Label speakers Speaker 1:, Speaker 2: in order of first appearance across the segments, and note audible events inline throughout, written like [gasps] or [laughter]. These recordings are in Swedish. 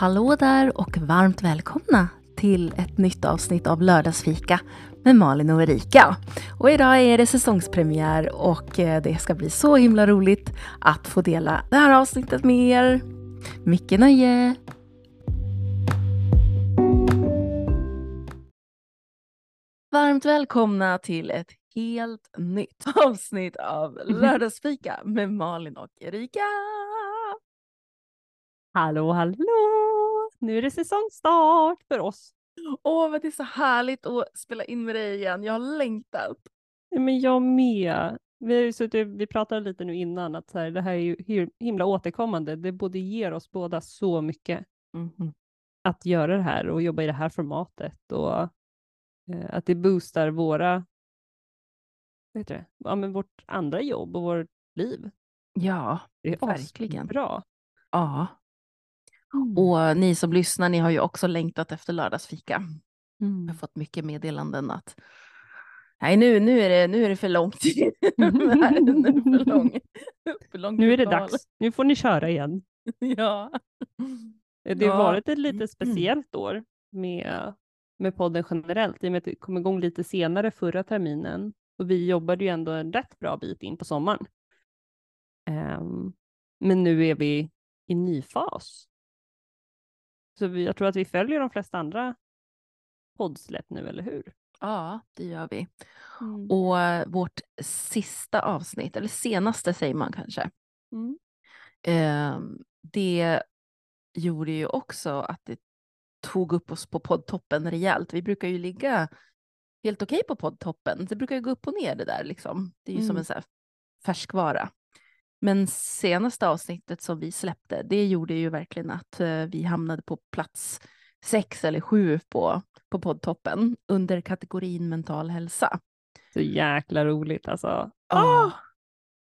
Speaker 1: Hallå där och varmt välkomna till ett nytt avsnitt av Lördagsfika med Malin och Erika. Och idag är det säsongspremiär och eh, det ska bli så himla roligt att få dela det här avsnittet med er. Mycket nöje! Varmt välkomna till ett helt nytt avsnitt av Lördagsfika med Malin och Erika.
Speaker 2: Hallå, hallå! Nu är det säsongstart för oss.
Speaker 1: Åh, vad det är så härligt att spela in med dig igen. Jag har längtat.
Speaker 2: Men jag med. Vi, ju suttit, vi pratade lite nu innan att så här, det här är ju himla återkommande. Det både ger oss båda så mycket
Speaker 1: Mm.
Speaker 2: att göra det här och jobba i det här formatet och eh, att det boostar våra, vad heter det? Ja, men vårt andra jobb och vårt liv.
Speaker 1: Ja,
Speaker 2: Det är
Speaker 1: Verkligen.
Speaker 2: bra.
Speaker 1: ja. Och ni som lyssnar, ni har ju också längtat efter lördagsfika. Jag
Speaker 2: Mm.
Speaker 1: har fått mycket meddelanden att nej, nu, nu, är, det, nu är det för långt. Det här är för, lång, för långt
Speaker 2: Nu är det dags. Nu får ni köra igen. [laughs]
Speaker 1: Ja.
Speaker 2: Det har
Speaker 1: Ja.
Speaker 2: varit ett lite
Speaker 1: Mm.
Speaker 2: speciellt år med, med podden generellt i och med att det kom igång lite senare förra terminen och vi jobbade ju ändå en rätt bra bit in på sommaren. Ehm, men nu är vi i ny fas. Så vi, jag tror att vi följer de flesta andra poddsläpp nu, eller hur?
Speaker 1: ja, det gör vi.
Speaker 2: Mm.
Speaker 1: Och eh, vårt sista avsnitt, eller senaste säger man kanske,
Speaker 2: Mm.
Speaker 1: Ehm, det gjorde ju också att det tog upp oss på poddtoppen rejält. Vi brukar ju ligga helt okej på poddtoppen. Det brukar ju gå upp och ner det där liksom. Det är ju som
Speaker 2: Mm.
Speaker 1: en så här färskvara. Men senaste avsnittet som vi släppte, det gjorde ju verkligen att eh, vi hamnade på plats sex eller sju på, på poddtoppen under kategorin mental hälsa.
Speaker 2: Så jäkla roligt alltså.
Speaker 1: Ah!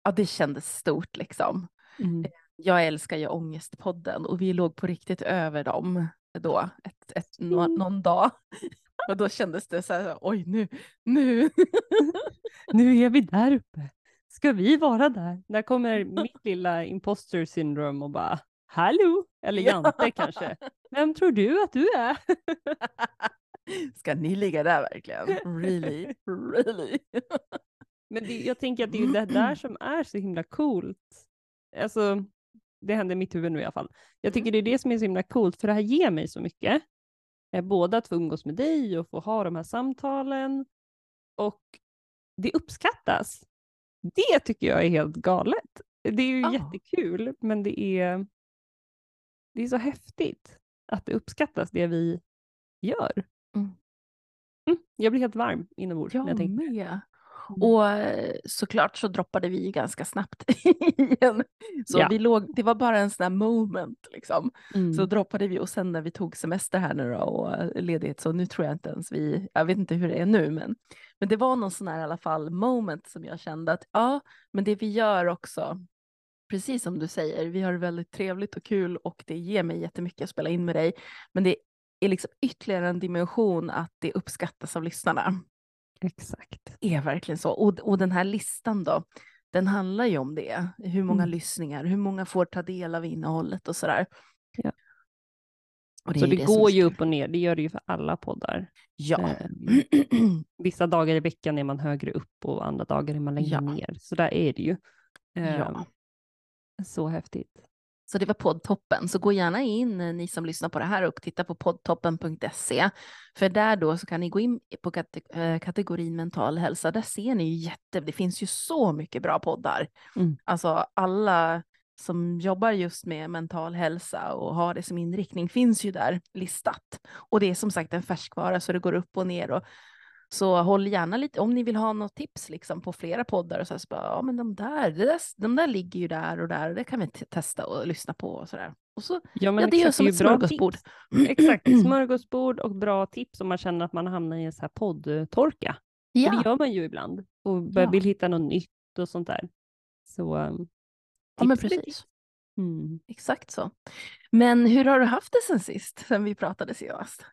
Speaker 1: Ja, det kändes stort liksom.
Speaker 2: Mm.
Speaker 1: Jag älskar ju Ångestpodden och vi låg på riktigt över dem då, ett, ett,
Speaker 2: Mm.
Speaker 1: någon dag. [laughs] Och då kändes det så här, oj nu, nu. [laughs]
Speaker 2: Nu är vi där uppe. Ska vi vara där? Där kommer mitt lilla imposter syndrome och bara hallå, eller
Speaker 1: Ja.
Speaker 2: Jante kanske. Vem tror du att du är? [laughs]
Speaker 1: Ska ni ligga där verkligen? Really? Really?
Speaker 2: Men det, jag tänker att det är ju det där som är så himla coolt. Alltså, det händer i mitt huvud nu i alla fall. Jag tycker det är det som är så himla coolt, för det här ger mig så mycket. Eh, Både att få umgås med dig och få ha de här samtalen. Och det uppskattas. Det tycker jag är helt galet. Det är ju
Speaker 1: Ja.
Speaker 2: jättekul, men det är, det är så häftigt att det uppskattas, det vi gör.
Speaker 1: Mm.
Speaker 2: Mm, jag blir helt varm inombords när jag
Speaker 1: Jag
Speaker 2: tänker.
Speaker 1: med.
Speaker 2: Mm.
Speaker 1: Och eh, såklart så droppade vi ganska snabbt [laughs] igen. Så
Speaker 2: Ja.
Speaker 1: vi låg, det var bara en sån här moment liksom.
Speaker 2: Mm.
Speaker 1: Så droppade vi och sen när vi tog semester här nu då och eh, ledighet så nu tror jag inte ens vi, jag vet inte hur det är nu men, men det var någon sån här i alla fall moment som jag kände att ja, men det vi gör också, precis som du säger, vi har väldigt trevligt och kul och det ger mig jättemycket att spela in med dig, men det är liksom ytterligare en dimension att det uppskattas av lyssnarna.
Speaker 2: Exakt.
Speaker 1: Det är verkligen så. Och, och den här listan då, den handlar ju om det. Hur många
Speaker 2: Mm.
Speaker 1: lyssningar, hur många får ta del av innehållet och sådär.
Speaker 2: Ja.
Speaker 1: Och
Speaker 2: så det,
Speaker 1: det
Speaker 2: går ju upp och ner, det gör det ju för alla poddar.
Speaker 1: Ja.
Speaker 2: Ehm, [clears throat] vissa dagar i veckan är man högre upp och andra dagar är man längre
Speaker 1: Ja.
Speaker 2: ner. Så där är det ju. Ehm,
Speaker 1: ja.
Speaker 2: Så häftigt.
Speaker 1: Så det var poddtoppen. Så gå gärna in eh, ni som lyssnar på det här och titta på poddtoppen.se. För där då så kan ni gå in på kate- eh, kategorin mental hälsa. Där ser ni ju jätte, det finns ju så mycket bra poddar.
Speaker 2: Mm.
Speaker 1: Alltså alla som jobbar just med mental hälsa och har det som inriktning finns ju där listat. Och det är som sagt en färskvara så det går upp och ner. Och, så håll gärna lite, om ni vill ha något tips liksom på flera poddar och så, här, så bara, ja men de där, där, de där ligger ju där och där och det kan vi te- testa och lyssna på och sådär. Och så,
Speaker 2: Ja, men
Speaker 1: ja det är ju som [clears throat] ett smörgåsbord.
Speaker 2: Exakt, [clears throat] smörgåsbord och bra tips om man känner att man hamnar i en så här poddtorka. För
Speaker 1: Ja,
Speaker 2: det gör man ju ibland och
Speaker 1: Ja.
Speaker 2: vill hitta något nytt och sånt där. Så um,
Speaker 1: ja men precis.
Speaker 2: Mm.
Speaker 1: Exakt så. Men hur har du haft det sen sist, sen vi pratade senast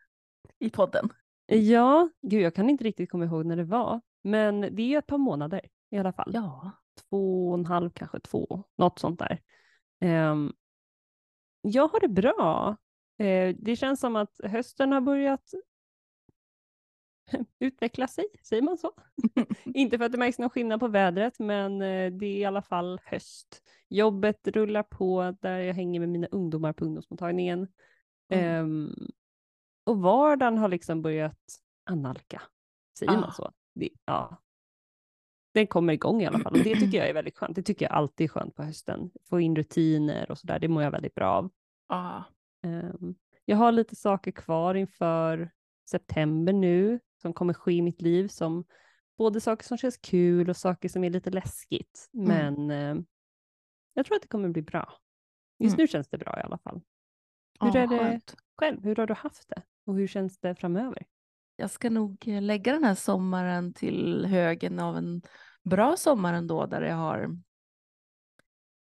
Speaker 1: i podden?
Speaker 2: Ja, gud jag kan inte riktigt komma ihåg när det var. Men det är ett par månader i alla fall.
Speaker 1: Ja.
Speaker 2: Två och en halv, kanske två, något sånt där. Ehm, jag har det bra. Eh, det känns som att hösten har börjat [laughs] utveckla sig, säger man så? [laughs] Inte för att det märks någon skillnad på vädret, men eh, det är i alla fall höst. Jobbet rullar på där jag hänger med mina ungdomar på ungdomsmottagningen.
Speaker 1: Mm.
Speaker 2: Um, och vardagen har liksom börjat analka, säger
Speaker 1: Ah.
Speaker 2: man så? Det, ja. Den kommer igång i alla fall och det tycker jag är väldigt skönt. Det tycker jag alltid är skönt på hösten. Få in rutiner och sådär, det mår jag väldigt bra av.
Speaker 1: Ja.
Speaker 2: Ehm, jag har lite saker kvar inför september nu som kommer ske i mitt liv som både saker som känns kul och saker som är lite läskigt.
Speaker 1: Mm.
Speaker 2: Men ehm, jag tror att det kommer bli bra. Just
Speaker 1: Mm.
Speaker 2: nu känns det bra i alla fall. Hur
Speaker 1: Ja,
Speaker 2: är det
Speaker 1: skönt.
Speaker 2: själv? Hur har du haft det? Och hur känns det framöver?
Speaker 1: Jag ska nog eh, lägga den här sommaren till högen av en bra sommar ändå där jag har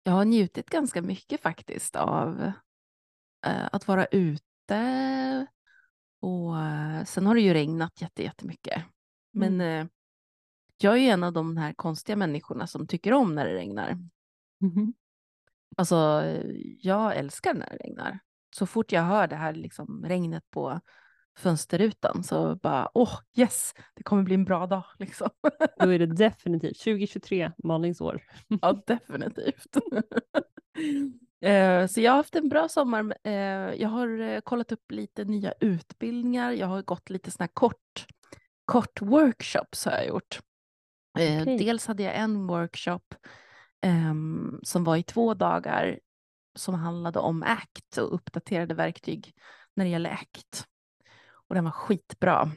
Speaker 1: jag har njutit ganska mycket faktiskt av eh, att vara ute och eh, sen har det ju regnat jätte, jättemycket. Men eh, jag är ju en av de här konstiga människorna som tycker om när det regnar. Alltså, eh, jag älskar när det regnar. Så fort jag hör det här liksom, regnet på fönsterrutan så bara, åh, yes, det kommer bli en bra dag. [laughs] Liksom.
Speaker 2: Då är det definitivt 2023, Malins år.
Speaker 1: ja, [laughs] definitivt. [laughs] Eh, Så jag har haft en bra sommar. Eh, Jag har eh, kollat upp lite nya utbildningar. Jag har gått lite såna här kort, kort workshops har jag gjort.
Speaker 2: Okej.
Speaker 1: Dels hade jag en workshop ehm, som var i två dagar som handlade om ACT och uppdaterade verktyg när det gäller ACT. Och den var skitbra.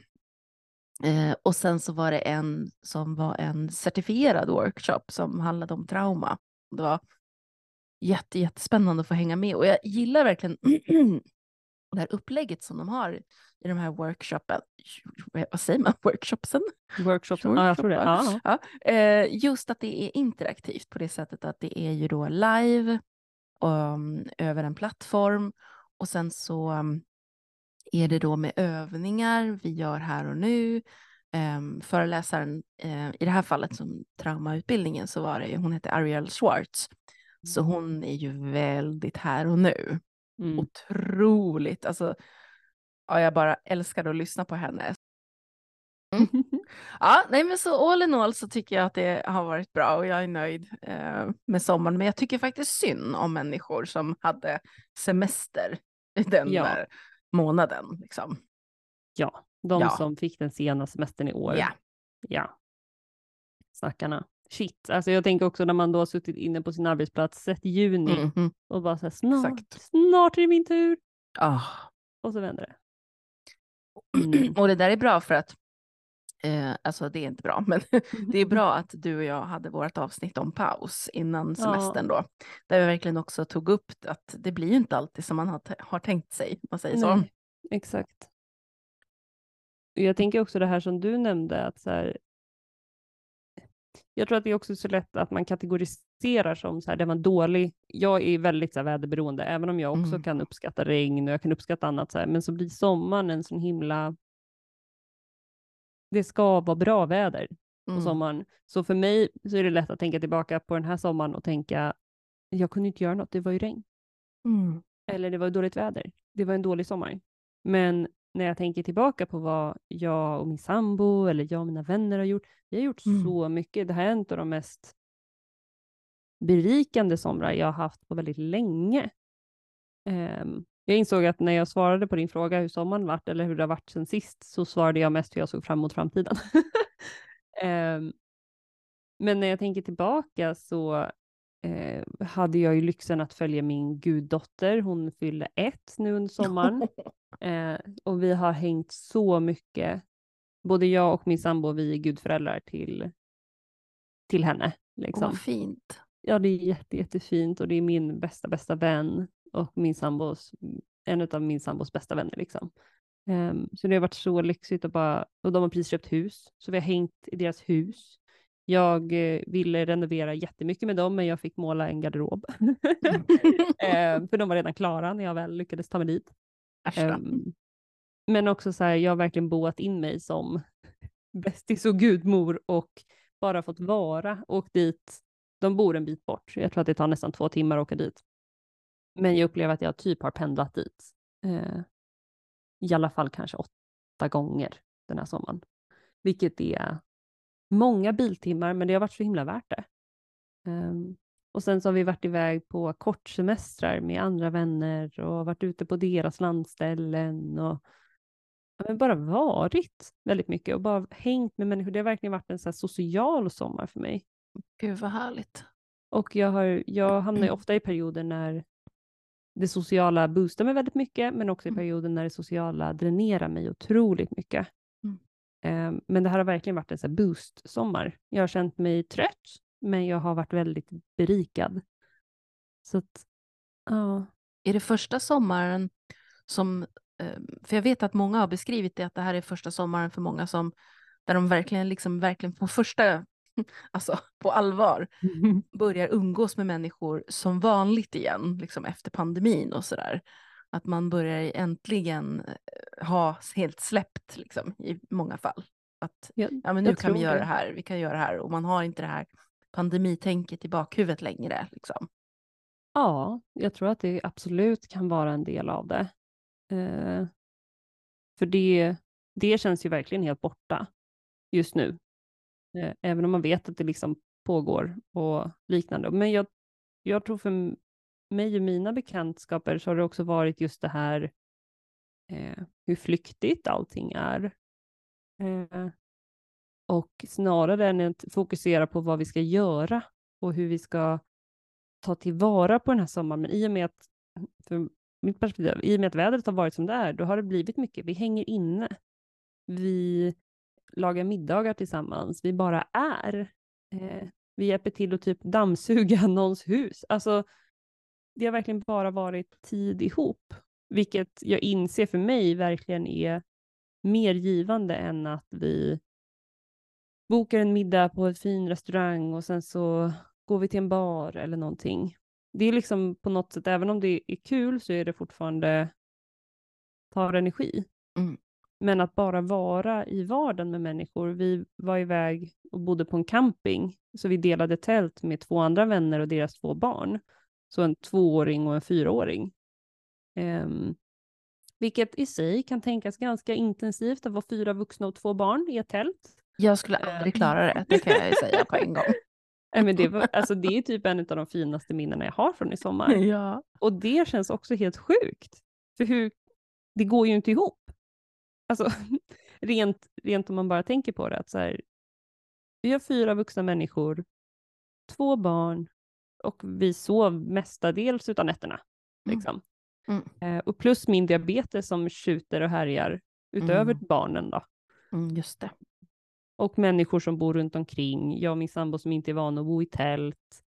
Speaker 1: Och sen så var det en som var en certifierad workshop som handlade om trauma. Det var jätte, jättespännande att få hänga med och jag gillar verkligen [clears throat] det här upplägget som de har i de här workshopen. Vad säger man? [laughs] Workshopsen?
Speaker 2: Workshops, ja jag tror det. Ja.
Speaker 1: Ja, eh, just att det är interaktivt på det sättet att det är ju då live um, över en plattform och sen så um, är det då med övningar vi gör här och nu. Um, föreläsaren, eh, i det här fallet som traumautbildningen så var det ju, hon heter Ariel Schwartz. Så hon är ju väldigt här och nu.
Speaker 2: Mm.
Speaker 1: Otroligt, alltså ja, jag bara älskar att lyssna på henne. Mm. [laughs] Ja, nej men så all in all så tycker jag att det har varit bra och jag är nöjd eh, med sommaren. Men jag tycker faktiskt synd om människor som hade semester i den
Speaker 2: Ja.
Speaker 1: där månaden. Liksom.
Speaker 2: Ja, de
Speaker 1: Ja.
Speaker 2: som fick den sena semestern i år.
Speaker 1: Ja.
Speaker 2: Ja. Snackarna. Shit, alltså jag tänker också när man då har suttit inne på sin arbetsplats, sett juni
Speaker 1: Mhm.
Speaker 2: och bara så här, snart,
Speaker 1: Exakt.
Speaker 2: snart är det min tur.
Speaker 1: Ah.
Speaker 2: Och så vänder det. Mm. [clears throat]
Speaker 1: Och det där är bra för att, eh, alltså det är inte bra, men [laughs] det är bra att du och jag hade vårt avsnitt om paus innan
Speaker 2: Ja.
Speaker 1: semestern då. Där vi verkligen också tog upp att det blir ju inte alltid som man har, har tänkt sig, man säger så.
Speaker 2: Nej, exakt. Jag tänker också det här som du nämnde, att så här, jag tror att det är också så lätt att man kategoriserar som så här, det var dålig. Jag är väldigt så här, väderberoende, även om jag också
Speaker 1: Mm.
Speaker 2: kan uppskatta regn och jag kan uppskatta annat, så här, men så blir sommaren en sån himla... Det ska vara bra väder på
Speaker 1: Mm.
Speaker 2: sommaren. Så för mig så är det lätt att tänka tillbaka på den här sommaren och tänka, jag kunde inte göra något, det var ju regn.
Speaker 1: Mm.
Speaker 2: Eller det var dåligt väder. Det var en dålig sommar. Men när jag tänker tillbaka på vad jag och min sambo eller jag och mina vänner har gjort. Vi har gjort
Speaker 1: Mm.
Speaker 2: så mycket. Det här är en av de mest berikande somrar jag har haft på väldigt länge. Ehm, jag insåg att när jag svarade på din fråga hur sommaren varit eller hur det har varit sen sist så svarade jag mest hur jag såg fram emot framtiden. [laughs] Ehm, men när jag tänker tillbaka så eh, hade jag ju lyxen att följa min guddotter. Hon fyllde ett nu under sommaren. [laughs] Eh, och vi har hängt så mycket. Både jag och min sambo, vi är gudföräldrar till, till henne. Liksom.
Speaker 1: vad fint.
Speaker 2: Ja, det är jätte, jättefint och det är min bästa, bästa vän och min sambos, en av min sambos bästa vänner. Liksom. Ehm, så det har varit så lyxigt och bara, och de har precis köpt hus, så vi har hängt i deras hus. Jag eh, ville renovera jättemycket med dem, men jag fick måla en garderob. [laughs] Ehm, för de var redan klara när jag väl lyckades ta mig dit. Ehm, men också så här, jag har verkligen boat in mig som [laughs] bästis och gudmor och bara fått vara. Åkt dit, de bor en bit bort, jag tror att det tar nästan två timmar att åka dit. Men jag upplever att jag typ har pendlat dit Eh, I alla fall kanske åtta gånger den här sommaren. Vilket är många biltimmar, men det har varit så himla värt det. Um, och sen så har vi varit iväg på kortsemestrar med andra vänner och varit ute på deras landställen och ja, bara varit väldigt mycket och bara hängt med människor. Det har verkligen varit en så social sommar för mig.
Speaker 1: Gud vad härligt.
Speaker 2: Och jag, har, jag hamnar ju [clears throat] ofta i perioder när det sociala boostar mig väldigt mycket, men också i
Speaker 1: Mm.
Speaker 2: perioder när det sociala dränerar mig otroligt mycket.
Speaker 1: Mm.
Speaker 2: Eh, men det här har verkligen varit en så boost-sommar. Jag har känt mig trött, men jag har varit väldigt berikad. Så att, ja.
Speaker 1: Är det första sommaren som, eh, för jag vet att många har beskrivit det, att det här är första sommaren för många som, där de verkligen, liksom, verkligen på första, [laughs] alltså på allvar, [laughs] börjar umgås med människor som vanligt igen, liksom efter pandemin och sådär. Att man börjar äntligen eh, ha helt släppt liksom, i många fall. Att
Speaker 2: Jag,
Speaker 1: ja, men nu kan vi göra
Speaker 2: det.
Speaker 1: här, vi kan göra det här och man har inte det här pandemitänket i bakhuvudet längre. Liksom.
Speaker 2: Ja, jag tror att det absolut kan vara en del av det. Eh, för det, det känns ju verkligen helt borta just nu. Eh, även om man vet att det liksom pågår och liknande. Men jag, jag tror för mig och mina bekantskaper så har det också varit just det här eh, hur flyktigt allting är. Eh, och snarare än att fokusera på vad vi ska göra och hur vi ska ta tillvara på den här sommaren. Men i och med att, för mitt perspektiv, i och med att vädret har varit som det är, då har det blivit mycket. Vi hänger inne. Vi lagar middagar tillsammans. Vi bara är. Eh, vi hjälper till att typ dammsuga [laughs] någons hus. Alltså, det har verkligen bara varit tid ihop, vilket jag inser för mig verkligen är mer givande än att vi bokar en middag på en fin restaurang och sen så går vi till en bar eller någonting. Det är liksom på något sätt, även om det är kul så är det fortfarande tar energi.
Speaker 1: Mm.
Speaker 2: Men att bara vara i vardagen med människor. Vi var iväg och bodde på en camping, så vi delade tält med två andra vänner och deras två barn. Så en tvååring och en fyraåring. Ehm, vilket i sig kan tänkas ganska intensivt att vara fyra vuxna och två barn i ett tält.
Speaker 1: Jag skulle aldrig klara det, det kan jag ju säga på en gång. [laughs]
Speaker 2: Nej, men det, var, alltså, det är typ en av de finaste minnena jag har från i sommar. [laughs]
Speaker 1: Ja.
Speaker 2: Och det känns också helt sjukt. För hur, det går ju inte ihop. Alltså, [laughs] rent, rent om man bara tänker på det. Att så här, vi har fyra vuxna människor, två barn och vi sov mestadels utav nätterna.
Speaker 1: Mm.
Speaker 2: Liksom.
Speaker 1: Mm.
Speaker 2: Eh, och plus min diabetes som skjuter och härjar utöver
Speaker 1: Mm.
Speaker 2: barnen. Då.
Speaker 1: Mm, just det.
Speaker 2: Och människor som bor runt omkring. Jag och min sambo som inte är van att bo i tält.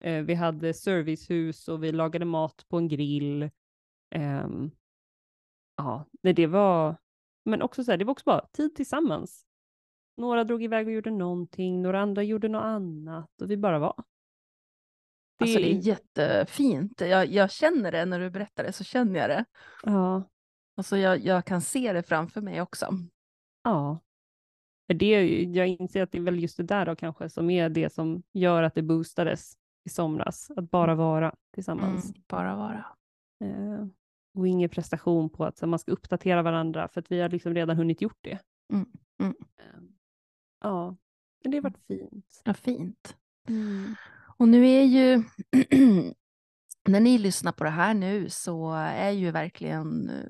Speaker 2: Eh, vi hade servicehus och vi lagade mat på en grill. Ehm, ja, det var, men också så här, det var också bara tid tillsammans. Några drog iväg och gjorde någonting, några andra gjorde något annat och vi bara var.
Speaker 1: Alltså det är jättefint. Jag, jag känner det när du berättar det, så känner jag det.
Speaker 2: Ja,
Speaker 1: Alltså jag, jag kan se det framför mig också.
Speaker 2: ja. Det, jag inser att det är väl just det där då kanske som är det som gör att det boostades i somras. Att bara vara tillsammans.
Speaker 1: Mm, bara vara.
Speaker 2: Eh, och ingen prestation på att så, man ska uppdatera varandra för att vi har liksom redan hunnit gjort det.
Speaker 1: Mm, mm.
Speaker 2: Eh, ja, men det har varit fint.
Speaker 1: Ja, fint.
Speaker 2: Mm.
Speaker 1: Och nu är ju, [clears throat] när ni lyssnar på det här nu så är ju verkligen eh,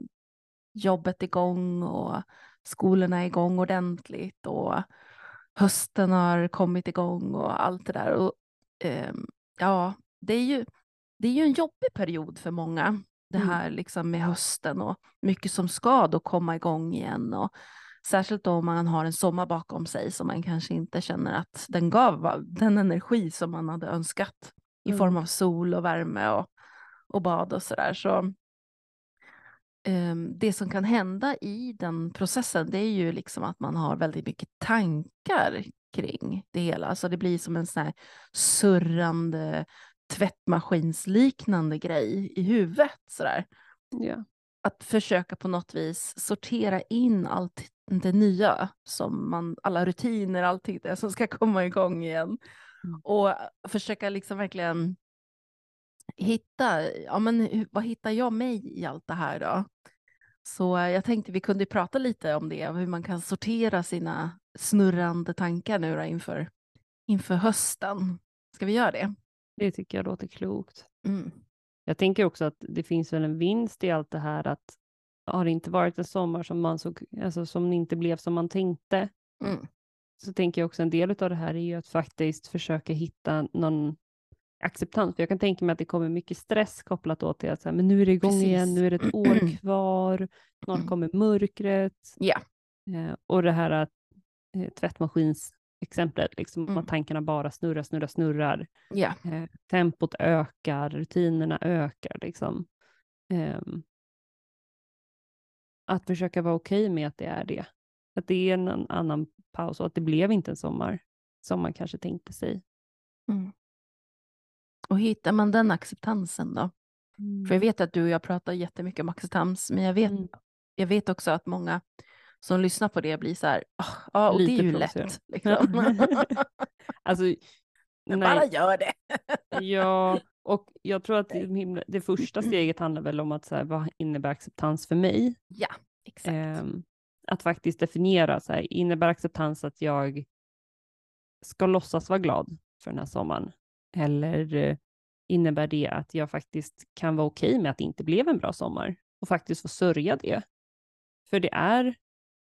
Speaker 1: jobbet igång och skolorna är igång ordentligt och hösten har kommit igång och allt det där. Och, ehm, ja, det är, ju, det är ju en jobbig period för många, det
Speaker 2: Mm.
Speaker 1: här liksom med hösten och mycket som ska då komma igång igen. Och, Särskilt om man har en sommar bakom sig som man kanske inte känner att den gav den energi som man hade önskat i
Speaker 2: Mm.
Speaker 1: form av sol och värme och, och bad och sådär. Så, ehm, det som kan hända i den processen det är ju liksom att man har väldigt mycket tankar kring det hela. Alltså det blir som en sån här surrande tvättmaskinsliknande grej i huvudet. Sådär
Speaker 2: Ja.
Speaker 1: att försöka på något vis sortera in allt det nya som man, alla rutiner, allting det som ska komma igång igen.
Speaker 2: Mm.
Speaker 1: Och försöka liksom verkligen hitta, ja men vad hittar jag mig i allt det här då? Så eh, jag tänkte vi kunde prata lite om det, hur man kan sortera sina snurrande tankar nu då inför, inför hösten. Ska vi göra det?
Speaker 2: Det tycker jag låter klokt.
Speaker 1: Mm.
Speaker 2: Jag tänker också att det finns väl en vinst i allt det här att har det inte varit en sommar som man såg, alltså som inte blev som man tänkte,
Speaker 1: Mm.
Speaker 2: så tänker jag också en del av det här är ju att faktiskt försöka hitta någon acceptans. För jag kan tänka mig att det kommer mycket stress kopplat åt till att så här, men nu är det igång
Speaker 1: Precis.
Speaker 2: igen, nu är det ett år [clears throat] kvar, snart
Speaker 1: Mm.
Speaker 2: kommer mörkret.
Speaker 1: Ja.
Speaker 2: Eh, och det här att, eh, tvättmaskinsexemplet, liksom
Speaker 1: Mm.
Speaker 2: att tankarna bara snurrar, snurrar, snurrar.
Speaker 1: Ja.
Speaker 2: Eh, tempot ökar, rutinerna ökar. Liksom. Ehm, att försöka vara okej med att det är det. Att det är en annan paus och att det blev inte en sommar som man kanske tänkte sig.
Speaker 1: Mm. Och hittar man den acceptansen då? För jag vet att du och jag pratar jättemycket om acceptans, men jag vet,
Speaker 2: Mm.
Speaker 1: jag vet också att många som lyssnar på det blir så här, "Ah, ja, och det är ju
Speaker 2: provocerande."
Speaker 1: lätt. [laughs] Liksom.
Speaker 2: Alltså, [laughs] nej,
Speaker 1: Bara gör det.
Speaker 2: ja, och jag tror att det, första [clears throat] steget handlar väl om att så här, vad innebär acceptans för mig?
Speaker 1: Ja, exakt.
Speaker 2: Ehm, att faktiskt definiera, så här, innebär acceptans att jag ska låtsas vara glad för den här sommaren? Eller eh, innebär det att jag faktiskt kan vara okej med att det inte blev en bra sommar och faktiskt få sörja det? För det är,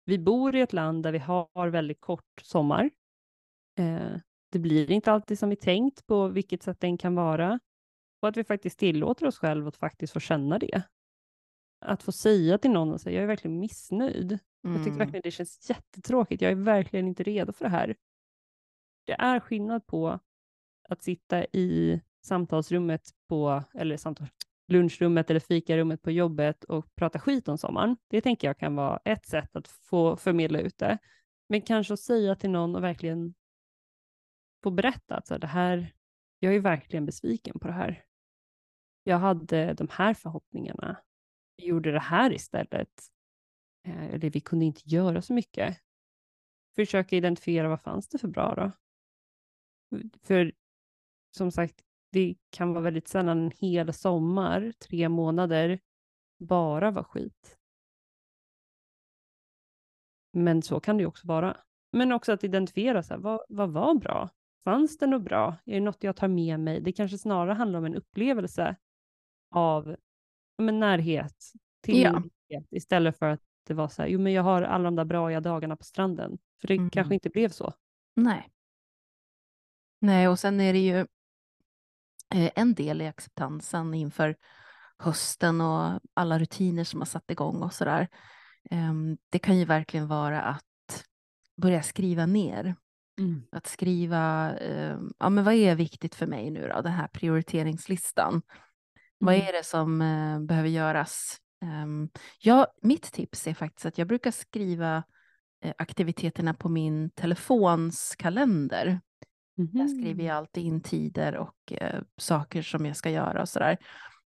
Speaker 2: vi bor i ett land där vi har väldigt kort sommar. Eh, det blir inte alltid som vi tänkt på vilket sätt den kan vara. Och att vi faktiskt tillåter oss själva att faktiskt få känna det. Att få säga till någon säga, jag är verkligen missnöjd. Jag tycker
Speaker 1: Mm.
Speaker 2: verkligen det känns jättetråkigt. Jag är verkligen inte redo för det här. Det är skillnad på att sitta i samtalsrummet på, eller samtal, lunchrummet eller fikarummet på jobbet och prata skit om sommaren. Det tänker jag kan vara ett sätt att få förmedla ut det. Men kanske att säga till någon och verkligen få berätta att så här, det här, jag är verkligen besviken på det här. Jag hade de här förhoppningarna. Vi gjorde det här istället. Eh, eller vi kunde inte göra så mycket. Försöka identifiera vad fanns det för bra då? För som sagt, det kan vara väldigt sällan en hel sommar, tre månader, bara vara skit. Men så kan det ju också vara. Men också att identifiera, så här, vad, vad var bra? Fanns det något bra? Är det något jag tar med mig? Det kanske snarare handlar om en upplevelse av men närhet,
Speaker 1: Ja.
Speaker 2: tillgänglighet, istället för att det var så här, jo men jag har alla de där bra dagarna på stranden. För det
Speaker 1: Mm.
Speaker 2: kanske inte blev så.
Speaker 1: Nej. Nej, och sen är det ju eh, en del i acceptansen inför hösten och alla rutiner som har satt igång och sådär. Ehm, Det kan ju verkligen vara att börja skriva ner. Att skriva, eh, ja men vad är viktigt för mig nu då, den här prioriteringslistan. Vad
Speaker 2: Mm.
Speaker 1: är det som eh, behöver göras? Um, ja, mitt tips är faktiskt att jag brukar skriva eh, aktiviteterna på min telefons kalender. Där skriver jag alltid in tider och eh, saker som jag ska göra och sådär.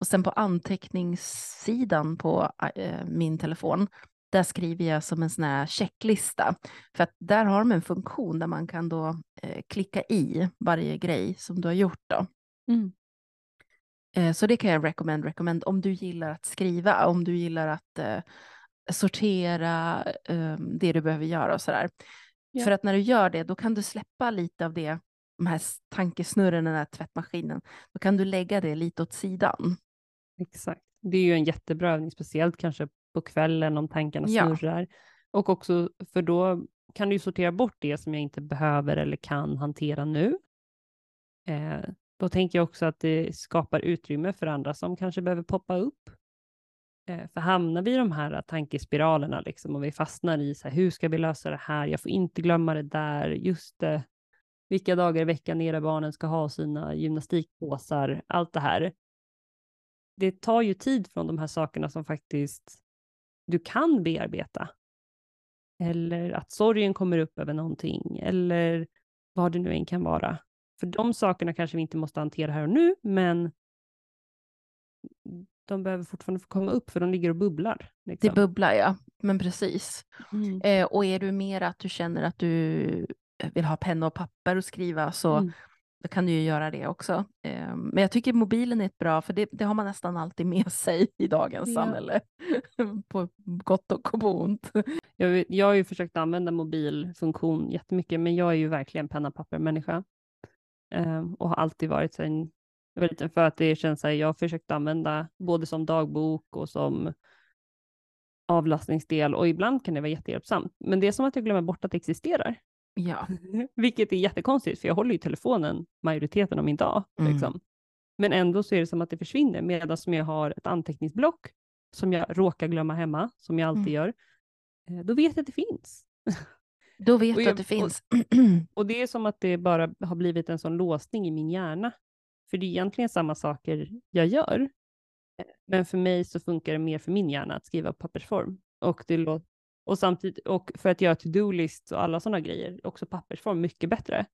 Speaker 1: Och sen på anteckningssidan på eh, min telefon, där skriver jag som en sån här checklista. För att där har de en funktion där man kan då eh, klicka i varje grej som du har gjort då.
Speaker 2: Mm.
Speaker 1: Eh, Så det kan jag recommend, recommend om du gillar att skriva, om du gillar att eh, sortera eh, det du behöver göra och sådär.
Speaker 2: Ja.
Speaker 1: För att när du gör det, då kan du släppa lite av det, de här tankesnurren, den här tvättmaskinen. Då kan du lägga det lite åt sidan.
Speaker 2: Exakt. Det är ju en jättebra övning, speciellt kanske på kvällen om tankarna
Speaker 1: Ja.
Speaker 2: snurrar. Och också, för då kan du ju sortera bort det som jag inte behöver eller kan hantera nu. Eh, då tänker jag också att det skapar utrymme för andra som kanske behöver poppa upp. Eh, för hamnar vi i de här äh, tankespiralerna liksom, och vi fastnar i så här, hur ska vi lösa det här? Jag får inte glömma det där. Just det. Vilka dagar i veckan era barnen ska ha sina gymnastikpåsar. Allt det här det tar ju tid från de här sakerna som faktiskt du kan bearbeta. Eller att sorgen kommer upp över någonting, eller vad det nu än kan vara. För de sakerna kanske vi inte måste hantera här och nu, men de behöver fortfarande få komma upp, för de ligger och bubblar.
Speaker 1: Det
Speaker 2: Liksom.
Speaker 1: bubblar ja, men precis.
Speaker 2: Mm.
Speaker 1: Eh, och är du mer att du känner att du vill ha penna och papper och skriva så
Speaker 2: Mm.
Speaker 1: då kan du ju göra det också. Eh, men jag tycker mobilen är ett bra, för det, det har man nästan alltid med sig i dagens
Speaker 2: Ja.
Speaker 1: samhälle. [laughs] på gott och på ont.
Speaker 2: Jag, jag har ju försökt använda mobilfunktion jättemycket, men jag är ju verkligen penna papper-människa. Eh, och har alltid varit sen jag var liten, för att det känns så här, jag har försökt använda både som dagbok och som avlastningsdel och ibland kan det vara jättehjälpsamt. Men det är som att jag glömmer bort att det existerar.
Speaker 1: Ja, [laughs]
Speaker 2: Vilket är jättekonstigt, för jag håller ju telefonen majoriteten av min dag.
Speaker 1: Mm.
Speaker 2: Liksom. Men ändå så är det som att det försvinner, medan som jag har ett anteckningsblock som jag råkar glömma hemma, som jag alltid
Speaker 1: Mm.
Speaker 2: gör, eh, då vet jag att det finns. [laughs]
Speaker 1: då vet
Speaker 2: Och
Speaker 1: du att det finns. [clears throat]
Speaker 2: Och det är som att det bara har blivit en sån låsning i min hjärna. För det är egentligen samma saker jag gör. Men för mig så funkar det mer för min hjärna att skriva på pappersform. Och, det och samtidigt, och för att göra to-do-list och alla sådana grejer, också pappersform mycket bättre.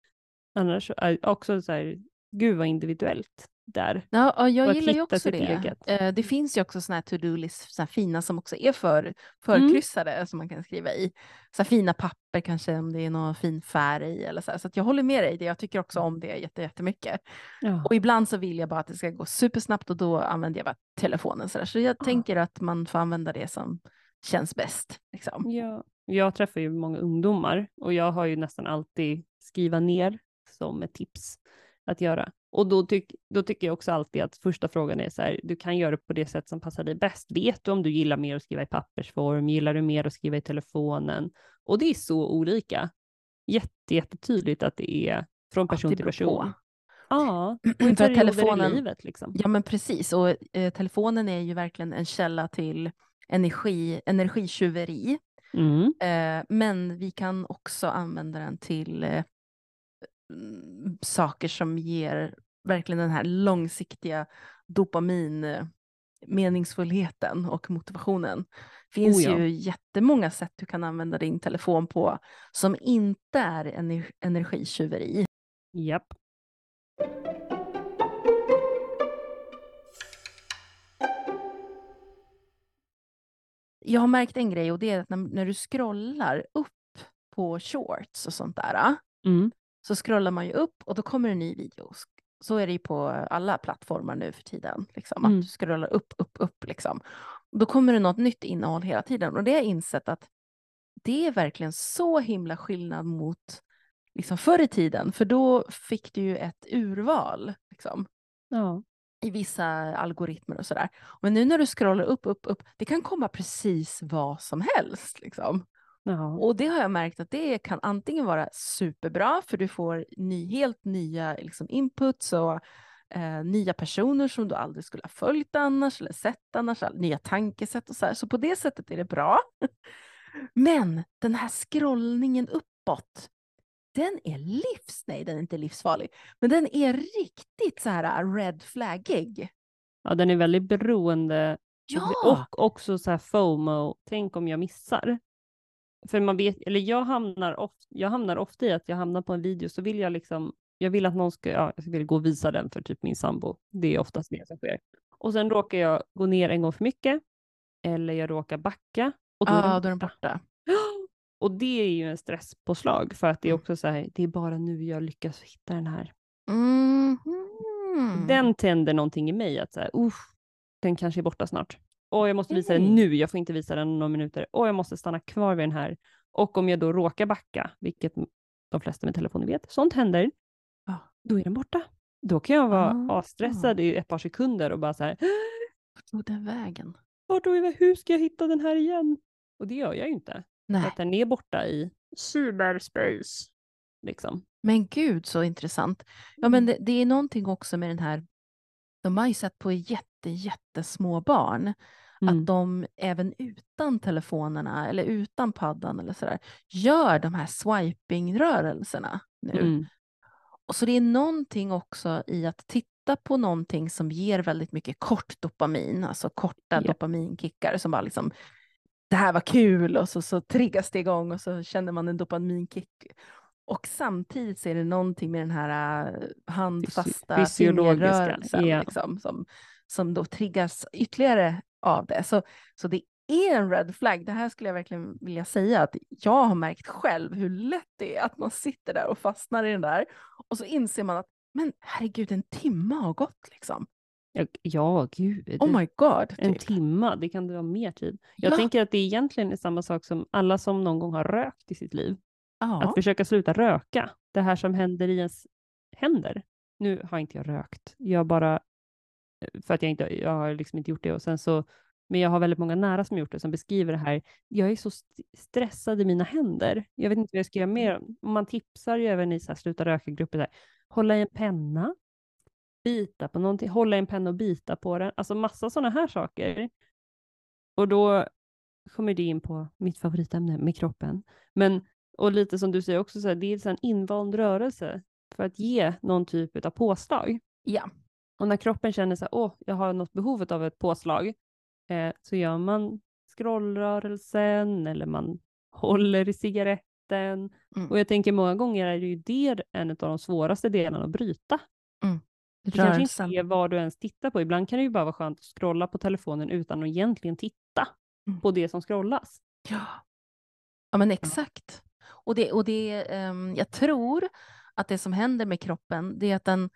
Speaker 2: Annars är också så här, gud vad individuellt där.
Speaker 1: Ja, ja,
Speaker 2: Och
Speaker 1: jag gillar ju också det.
Speaker 2: eget.
Speaker 1: Eh, Det finns ju också såna här to-do-list, fina som också är för, förkryssade som man kan skriva i. Så fina papper kanske om det är någon fin färg i eller så här. Så jag håller med dig, det. jag tycker också om det jätte- jättemycket.
Speaker 2: Ja.
Speaker 1: Och ibland så vill jag bara att det ska gå supersnabbt och då använder jag bara telefonen. Så, där. så jag
Speaker 2: Ja.
Speaker 1: tänker att man får använda det som känns bäst. Liksom.
Speaker 2: Ja, jag träffar ju många ungdomar och jag har ju nästan alltid skriva ner som ett tips att göra. Och då, tyck, då tycker jag också alltid att första frågan är så här, du kan göra det på det sätt som passar dig bäst. Vet du om du gillar mer att skriva i pappersform? Gillar du mer att skriva i telefonen? Och det är så olika. Jätte, jättetydligt att det är från person till
Speaker 1: beror på.
Speaker 2: person. Ja, [clears throat] och i
Speaker 1: För telefonen-
Speaker 2: i livet liksom.
Speaker 1: Ja men precis, och eh, telefonen är ju verkligen en källa till energi, energitjuveri.
Speaker 2: Mm.
Speaker 1: Eh, men vi kan också använda den till eh, saker som ger verkligen den här långsiktiga dopamin eh, meningsfullheten och motivationen. Det finns
Speaker 2: Oh ja.
Speaker 1: ju jättemånga sätt du kan använda din telefon på som inte är ener- energitjuveri.
Speaker 2: Japp.
Speaker 1: Jag har märkt en grej och det är att när, när du scrollar upp på shorts och sånt där ah,
Speaker 2: Mm.
Speaker 1: Så scrollar man ju upp och då kommer en ny video. Så är det ju på alla plattformar nu för tiden. Liksom,
Speaker 2: Mm.
Speaker 1: Att du scrollar upp, upp, upp. Liksom. Då kommer det något nytt innehåll hela tiden. Och det har jag insett att det är verkligen så himla skillnad mot liksom, förr i tiden. För då fick du ju ett urval liksom,
Speaker 2: Ja.
Speaker 1: i vissa algoritmer och sådär. Men nu när du scrollar upp, upp, upp, det kan komma precis vad som helst. Liksom.
Speaker 2: Ja.
Speaker 1: Och det har jag märkt att det kan antingen vara superbra för du får ny, helt nya liksom, inputs och eh, nya personer som du aldrig skulle ha följt annars eller sett annars, nya tankesätt och så här. Så på det sättet är det bra. [laughs] Men den här scrollningen uppåt, den är livs... Nej, den är inte livsfarlig. Men den är riktigt så här red flaggig.
Speaker 2: ja, den är väldigt beroende
Speaker 1: Ja!
Speaker 2: Och också så här FOMO, tänk om jag missar. För man vet, eller jag hamnar, of, jag hamnar ofta i att jag hamnar på en video så vill jag liksom, jag vill att någon ska, ja, jag vill gå och visa den för typ min sambo. Det är oftast det som sker. Och sen råkar jag gå ner en gång för mycket. Eller jag råkar backa. Och då
Speaker 1: då är den
Speaker 2: borta. [gasps] Och det är ju en stresspåslag för att det är
Speaker 1: Mm.
Speaker 2: också så här, det är bara nu jag lyckas hitta den här.
Speaker 1: Mhm.
Speaker 2: Den tänder någonting i mig att så här, den kanske är borta snart. Och jag måste visa den
Speaker 1: Okej.
Speaker 2: nu, jag får inte visa den om några minuter. Och jag måste stanna kvar vid den här. Och om jag då råkar backa, vilket de flesta med telefoner vet, sånt händer,
Speaker 1: Ja.
Speaker 2: då är den borta. Då kan jag vara
Speaker 1: Ah.
Speaker 2: asstressad i ett par sekunder och bara så här,
Speaker 1: Vart tog den vägen?
Speaker 2: vart tog jag, hur ska jag hitta den här igen? Och det gör jag ju inte.
Speaker 1: Nej.
Speaker 2: att den är borta i cyberspace. Liksom.
Speaker 1: Men gud så intressant. Ja men det, det är någonting också med den här, de har ju sett på jätte, jättesmå barn,
Speaker 2: Mm.
Speaker 1: att de även utan telefonerna eller utan paddan eller sådär, gör de här swiping-rörelserna nu.
Speaker 2: Mm.
Speaker 1: Och så det är någonting också i att titta på någonting som ger väldigt mycket kort dopamin, alltså korta
Speaker 2: Japp.
Speaker 1: dopaminkickar som bara liksom, det här var kul och så, så triggas det igång och så känner man en dopaminkick. Och samtidigt så är det någonting med den här äh, handfasta fingerrörelsen
Speaker 2: ja.
Speaker 1: liksom, som, som då triggas ytterligare av det. Så, så det är en red flag. Det här skulle jag verkligen vilja säga att jag har märkt själv hur lätt det är att man sitter där och fastnar i den där och så inser man att Men herregud, en timme har gått liksom.
Speaker 2: Ja, gud.
Speaker 1: Oh my god.
Speaker 2: En
Speaker 1: Typ.
Speaker 2: timma, det kan vara mer tid. Jag
Speaker 1: Ja.
Speaker 2: tänker att det egentligen är samma sak som alla som någon gång har rökt i sitt liv.
Speaker 1: Ja.
Speaker 2: Att försöka sluta röka. Det här som händer i ens händer. Nu har inte jag rökt. Jag bara, för att jag inte, jag har liksom inte gjort det och sen så, men jag har väldigt många nära som gjort det som beskriver det här. Jag är så st- stressad i mina händer. Jag vet inte vad jag ska göra mer. om. Man tipsar ju även i så här, sluta röka-grupper, hålla i en penna, bita på någonting, hålla i en penna och bita på den. Alltså massa sådana här saker. Och då kommer det in på mitt favoritämne med kroppen. Men, och lite som du säger också, så här, det är en invand rörelse för att ge någon typ av påslag.
Speaker 1: ja.
Speaker 2: Och när kroppen känner så här, åh, jag har något behovet av ett påslag, eh, så gör man scrollrörelsen eller man håller i cigaretten.
Speaker 1: Mm.
Speaker 2: Och jag tänker många gånger är det ju det en av de svåraste delarna att bryta. Det kanske
Speaker 1: Rörelsen.
Speaker 2: inte är vad du ens tittar på. Ibland kan det ju bara vara skönt att scrolla på telefonen utan att egentligen titta
Speaker 1: Mm.
Speaker 2: på det som scrollas.
Speaker 1: Ja. ja, men exakt. Och det, och det, ehm, jag tror att det som händer med kroppen, det är att den,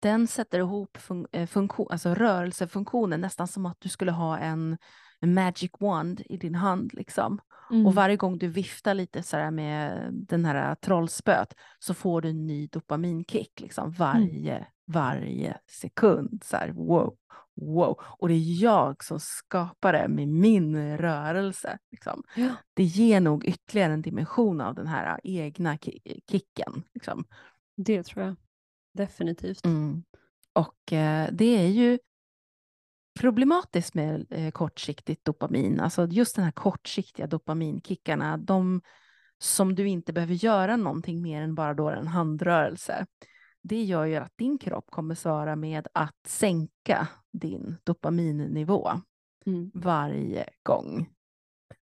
Speaker 1: den sätter ihop fun, eh, funktion, alltså rörelsefunktionen, nästan som att du skulle ha en, en magic wand i din hand. Liksom.
Speaker 2: Mm.
Speaker 1: Och varje gång du viftar lite så här med den här trollspöt så får du en ny dopaminkick liksom, varje, varje sekund. Så här, wow, wow. Och det är jag som skapar det med min rörelse. Liksom.
Speaker 2: Ja.
Speaker 1: Det ger nog ytterligare en dimension av den här egna ki- kicken. Liksom.
Speaker 2: Det tror jag. Definitivt.
Speaker 1: Mm. Och eh, det är ju problematiskt med eh, kortsiktigt dopamin. Alltså just den här kortsiktiga dopaminkickarna, de som du inte behöver göra någonting mer än bara då en handrörelse. Det gör ju att din kropp kommer svara med att sänka din dopaminnivå
Speaker 2: Mm.
Speaker 1: varje gång.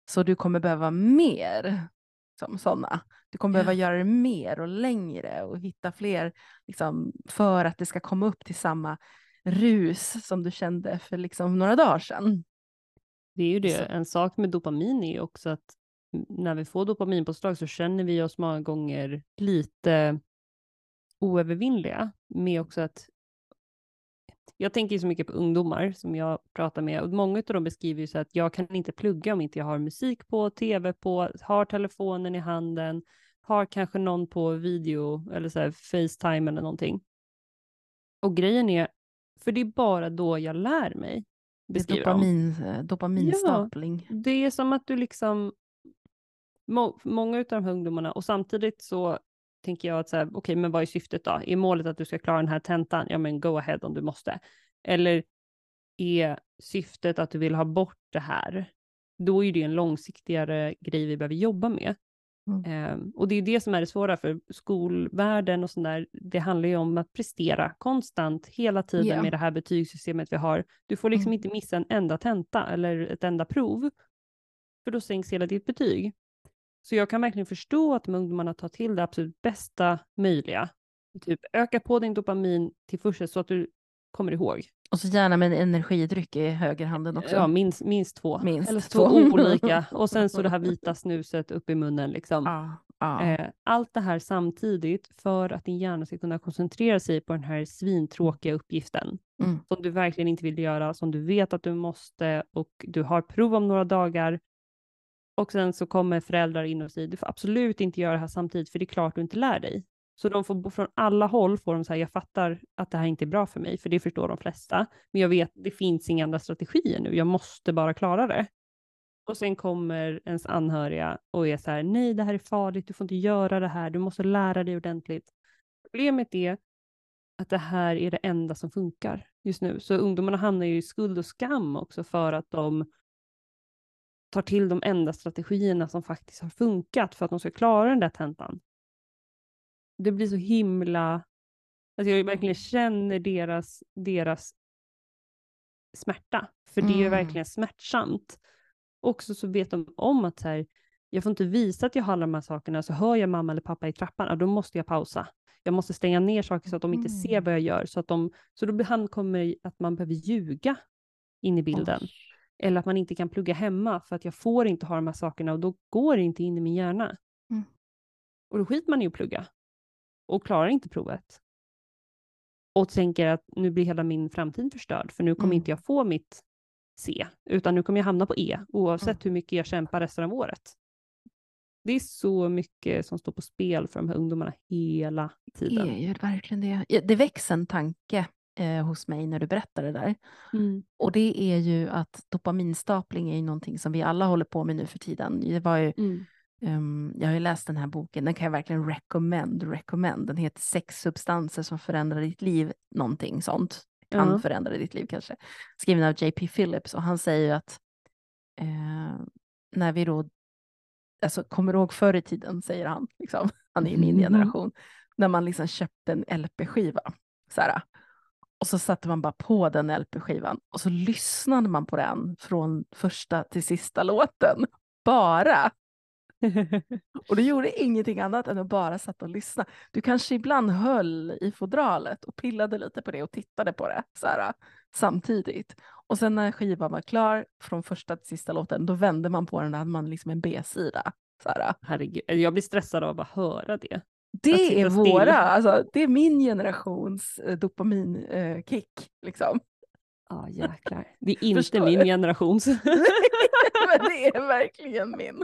Speaker 1: Så du kommer behöva mer som sådana. Du kommer behöva göra det mer och längre och hitta fler liksom, för att det ska komma upp till samma rus som du kände för liksom, några dagar sedan.
Speaker 2: Det är ju det.
Speaker 1: Så-
Speaker 2: En sak med dopamin är ju också att när vi får dopaminpåslag så känner vi oss många gånger lite oövervinnliga med också att jag tänker ju så mycket på ungdomar som jag pratar med och många av dem beskriver ju så att jag kan inte plugga om inte jag har musik på, tv på, har telefonen i handen, har kanske någon på video eller så här Facetime eller någonting. Och grejen är, för det är bara då jag lär mig. Beskriver
Speaker 1: dopamin, eh, dopaminstapling.
Speaker 2: Det är som att du liksom, må, många av de här ungdomarna, och samtidigt så tänker jag att så här, okej, men vad är syftet då? Är målet att du ska klara den här tentan? Ja, men go ahead om du måste. Eller är syftet att du vill ha bort det här? Då är det en långsiktigare grej vi behöver jobba med.
Speaker 1: Mm.
Speaker 2: Ehm, och det är det som är det svåra för skolvärlden och sånt där. Det handlar ju om att prestera konstant hela tiden
Speaker 1: Ja.
Speaker 2: med det här betygssystemet vi har. Du får liksom
Speaker 1: Mm.
Speaker 2: inte missa en enda tenta eller ett enda prov. För då sänks hela ditt betyg. Så jag kan verkligen förstå att de ungdomarna tar till det absolut bästa möjliga. Typ öka på din dopamin till första så att du kommer ihåg.
Speaker 1: Och så gärna med en energidryck i högerhanden också.
Speaker 2: Ja, minst, minst två.
Speaker 1: Minst
Speaker 2: Eller
Speaker 1: två.
Speaker 2: två olika. [laughs] Och sen så det här vita snuset upp i munnen liksom.
Speaker 1: Ja.
Speaker 2: Eh, allt det här samtidigt för att din hjärna ska kunna koncentrera sig på den här svintråkiga uppgiften.
Speaker 1: Mm.
Speaker 2: Som du verkligen inte vill göra, som du vet att du måste och du har prov om några dagar. Och sen så kommer föräldrar in och säger du får absolut inte göra det här samtidigt för det är klart du inte lär dig. Så de får från alla håll får de så här, jag fattar att det här inte är bra för mig, för det förstår de flesta. Men jag vet, det finns inga andra strategier nu, jag måste bara klara det. Och sen kommer ens anhöriga och är så här, nej det här är farligt, du får inte göra det här, du måste lära dig ordentligt. Problemet är att det här är det enda som funkar just nu. Så ungdomarna hamnar ju i skuld och skam också för att de tar till de enda strategierna som faktiskt har funkat för att de ska klara den där tentan. Det blir så himla, alltså jag verkligen känner deras, deras smärta, för det är
Speaker 1: Mm.
Speaker 2: verkligen smärtsamt. Också så vet de om att så här, jag får inte visa att jag har alla de här sakerna, så hör jag mamma eller pappa i trappan, då måste jag pausa. Jag måste stänga ner saker så att de inte ser
Speaker 1: Mm.
Speaker 2: vad jag gör. Så, att de, så då kommer att man behöver ljuga in i bilden.
Speaker 1: Oj.
Speaker 2: Eller att man inte kan plugga hemma för att jag får inte ha de här sakerna och då går det inte in i min hjärna.
Speaker 1: Mm.
Speaker 2: Och då skiter man i att plugga och klarar inte provet. och tänker att nu blir hela min framtid förstörd, för nu kommer
Speaker 1: Mm.
Speaker 2: inte jag få mitt C, utan nu kommer jag hamna på E, oavsett
Speaker 1: Mm.
Speaker 2: hur mycket jag kämpar resten av året. Det är så mycket som står på spel för de här ungdomarna hela
Speaker 1: Det
Speaker 2: tiden.
Speaker 1: är ju verkligen det. Det väcks en tanke eh, hos mig när du berättar det där.
Speaker 2: Mm.
Speaker 1: Och det är ju att dopaminstapling är ju någonting som vi alla håller på med nu för tiden. Det var ju,
Speaker 2: Mm.
Speaker 1: ehm, jag har ju läst den här boken, den kan jag verkligen recommend. recommend. Den heter Sex substanser som förändrar ditt liv, någonting sånt. Kan
Speaker 2: Ja.
Speaker 1: förändra ditt liv kanske. Skriven av JP Phillips och han säger ju att eh, när vi då, alltså kommer du ihåg förr i tiden, säger han, liksom. han är ju min
Speaker 2: Mhm.
Speaker 1: generation, när man liksom köpte en LP-skiva. Så här, och så satte man bara på den LP-skivan och så lyssnade man på den från första till sista låten. Bara. Och du gjorde ingenting annat än att bara satt och lyssna. Du kanske ibland höll i fodralet och pillade lite på det och tittade på det så här, samtidigt. Och sen när skivan var klar från första till sista låten, då vände man på den och hade man liksom en B-sida. Så här.
Speaker 2: Herregud, jag blir stressad av att bara höra det.
Speaker 1: Det är
Speaker 2: still.
Speaker 1: våra, alltså, det är min generations eh, dopaminkick. liksom.
Speaker 2: Ja, jäklar. Det är [laughs] inte
Speaker 1: Förstår
Speaker 2: min
Speaker 1: du?
Speaker 2: generations. [laughs]
Speaker 1: Men det är verkligen min.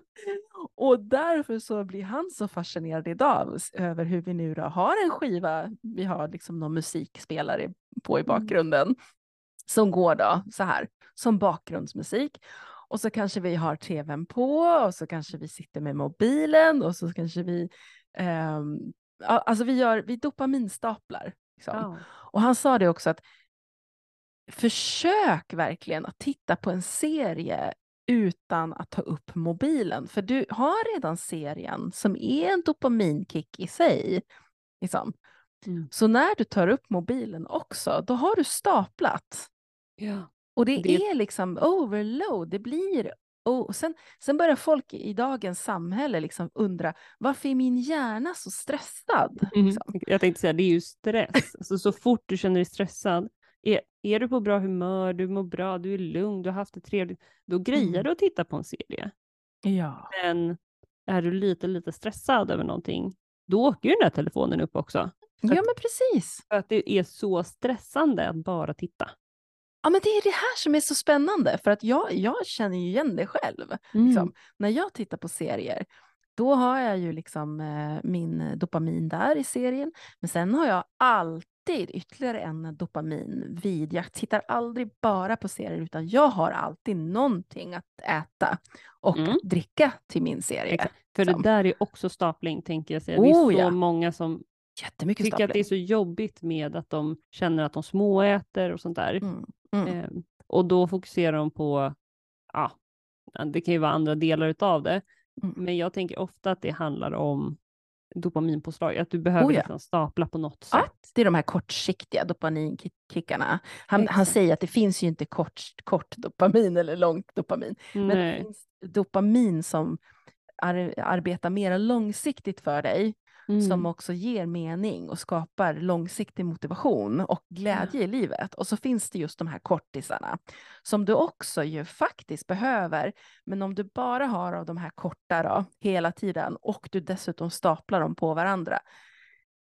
Speaker 1: Och därför så blir han så fascinerad idag över hur vi nu då har en skiva, vi har liksom någon musikspelare på i bakgrunden som går då så här som bakgrundsmusik. Och så kanske vi har tvn på och så kanske vi sitter med mobilen och så kanske vi, ja, alltså vi gör, vi dopaminstaplar. Liksom.
Speaker 2: Ja.
Speaker 1: Och han sa det också att försök verkligen att titta på en serie utan att ta upp mobilen. För du har redan serien som är en dopaminkick i sig. Liksom.
Speaker 2: Mm.
Speaker 1: Så när du tar upp mobilen också, då har du staplat.
Speaker 2: ja.
Speaker 1: Och det,
Speaker 2: Det-
Speaker 1: är liksom overload, det blir... Och sen, sen börjar folk i dagens samhälle liksom undra, varför är min hjärna så stressad?
Speaker 2: Mm.
Speaker 1: Liksom.
Speaker 2: Jag tänkte säga, det är ju stress. Alltså, så fort du känner dig stressad, är, är du på bra humör, du mår bra, du är lugn, du har haft det trevligt, då grejer
Speaker 1: Mm.
Speaker 2: du att titta på en serie.
Speaker 1: Ja.
Speaker 2: Men är du lite, lite stressad över någonting, då åker ju den här telefonen upp också.
Speaker 1: ja, men precis.
Speaker 2: För att det är så stressande att bara titta.
Speaker 1: Ja, men det är det här som är så spännande, för att jag, jag känner ju igen det själv.
Speaker 2: Mm.
Speaker 1: Liksom. När jag tittar på serier, då har jag ju liksom eh, min dopamin där i serien, men sen har jag alltid ytterligare en dopamin vid. Jag tittar aldrig bara på serier, utan jag har alltid någonting att äta och
Speaker 2: Mm.
Speaker 1: att dricka till min serie.
Speaker 2: Exakt. För
Speaker 1: Liksom.
Speaker 2: det där är också stapling, tänker jag säga. Det är
Speaker 1: Oh,
Speaker 2: så
Speaker 1: ja.
Speaker 2: många som
Speaker 1: Jättemycket
Speaker 2: tycker att det är
Speaker 1: stapling.
Speaker 2: så jobbigt med att de känner att de småäter och sånt där.
Speaker 1: Mm. Mm.
Speaker 2: Eh, och då fokuserar de på, ja, det kan ju vara andra delar utav det,
Speaker 1: Mm.
Speaker 2: men jag tänker ofta att det handlar om dopaminpåslag, att du behöver
Speaker 1: Oh ja.
Speaker 2: liksom stapla på något
Speaker 1: Ja,
Speaker 2: sätt.
Speaker 1: det är de här kortsiktiga dopaminkickarna. Han, han säger att det finns ju inte kort, kort dopamin eller långt dopamin. Men det
Speaker 2: Nej.
Speaker 1: finns dopamin som ar, arbetar mer långsiktigt för dig, som
Speaker 2: Mm.
Speaker 1: också ger mening och skapar långsiktig motivation och glädje i livet. Och så finns det just de här kortisarna som du också ju faktiskt behöver. Men om du bara har av de här korta då, hela tiden och du dessutom staplar dem på varandra.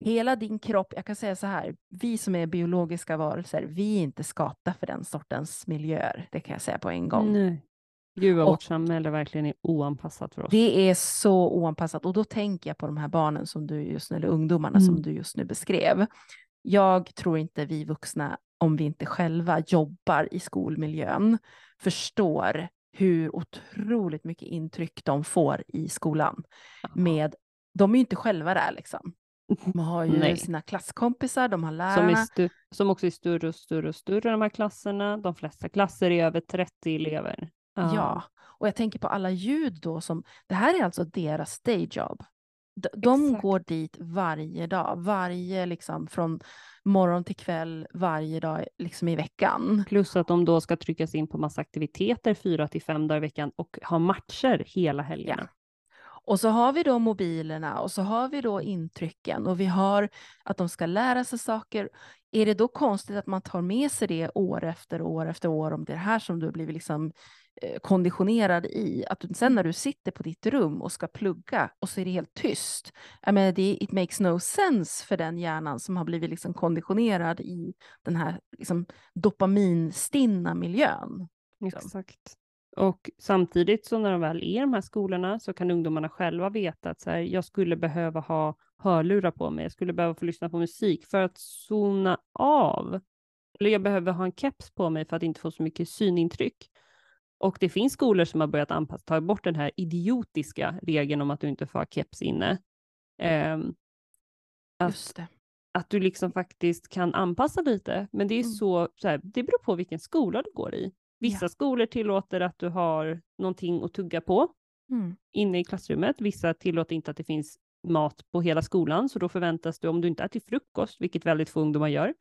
Speaker 1: Hela din kropp, jag kan säga så här, vi som är biologiska varelser, vi är inte skapta för den sortens miljöer. Det kan jag säga på en gång.
Speaker 2: Nej. Gud vad
Speaker 1: Och-
Speaker 2: vårt samhälle verkligen är oanpassat för oss.
Speaker 1: Det är så oanpassat och då tänker jag på de här barnen som du just nu, eller ungdomarna som
Speaker 2: Mm.
Speaker 1: du just nu beskrev. Jag tror inte vi vuxna, om vi inte själva jobbar i skolmiljön, förstår hur otroligt mycket intryck de får i skolan. Med, de är ju inte själva där liksom. [laughs] De har ju
Speaker 2: Nej.
Speaker 1: sina klasskompisar, de har
Speaker 2: Som,
Speaker 1: lärarna.
Speaker 2: är stu- som också är större och större och större, de här klasserna. De flesta klasser är över 30 elever.
Speaker 1: Ja, och jag tänker på alla ljud då som, det här är alltså deras dayjob. De, de går dit varje dag, varje liksom från morgon till kväll, varje dag liksom i veckan.
Speaker 2: Plus att de då ska tryckas in på massa aktiviteter fyra till fem dagar i veckan och ha matcher hela helgerna.
Speaker 1: Och så har vi då mobilerna och så har vi då intrycken och vi har att de ska lära sig saker. Är det då konstigt att man tar med sig det år efter år efter år om det är det här som du har blivit liksom Eh, konditionerad i att sen när du sitter på ditt rum och ska plugga och så är det helt tyst. Jag menar, det, it makes no sense för den hjärnan som har blivit liksom konditionerad i den här liksom, dopaminstinna miljön. Liksom.
Speaker 2: Exakt. Och samtidigt så när de väl är i de här skolorna så kan ungdomarna själva veta att så här, jag skulle behöva ha hörlurar på mig, jag skulle behöva få lyssna på musik för att zona av. Eller jag behöver ha en keps på mig för att inte få så mycket synintryck. Och det finns skolor som har börjat anpassa, ta bort den här idiotiska regeln om att du inte får ha keps inne. Um,
Speaker 1: att,
Speaker 2: att du liksom faktiskt kan anpassa lite, men det är mm. så, så här, det beror på vilken skola du går i. Vissa ja. skolor tillåter att du har någonting att tugga på mm. inne i klassrummet. Vissa tillåter inte att det finns mat på hela skolan, så då förväntas du, om du inte äter frukost, vilket väldigt få ungdomar gör,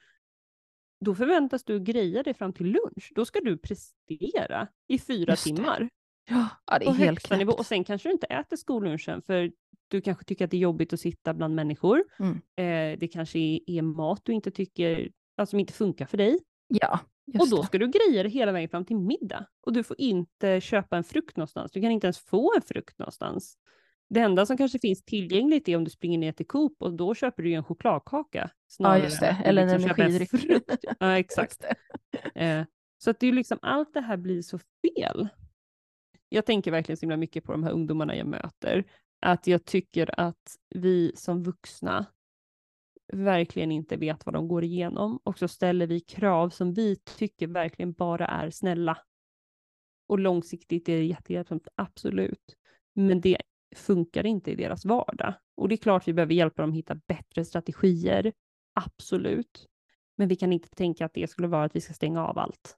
Speaker 2: då förväntas du greja dig fram till lunch. Då ska du prestera i fyra timmar.
Speaker 1: Ja, det är helt nivå.
Speaker 2: Och sen kanske du inte äter skollunchen för du kanske tycker att det är jobbigt att sitta bland människor. Mm. Eh, det kanske är, är, mat du inte tycker, alltså, som inte funkar för dig.
Speaker 1: Ja,
Speaker 2: och då ska det. du greja det hela vägen fram till middag. Och du får inte köpa en frukt någonstans. Du kan inte ens få en frukt någonstans. Det enda som kanske finns tillgängligt är om du springer ner till Coop och då köper du ju en chokladkaka.
Speaker 1: Ja, just det. Eller en liksom energidryck. [laughs]
Speaker 2: ja, exakt. Eh, så att det är liksom, allt det här blir så fel. Jag tänker verkligen så himla mycket på de här ungdomarna jag möter. Att jag tycker att vi som vuxna verkligen inte vet vad de går igenom och så ställer vi krav som vi tycker verkligen bara är snälla. Och långsiktigt är det jättehjälpsamt, absolut. Men det funkar inte i deras vardag. Och det är klart vi behöver hjälpa dem att hitta bättre strategier, absolut. Men vi kan inte tänka att det skulle vara att vi ska stänga av allt.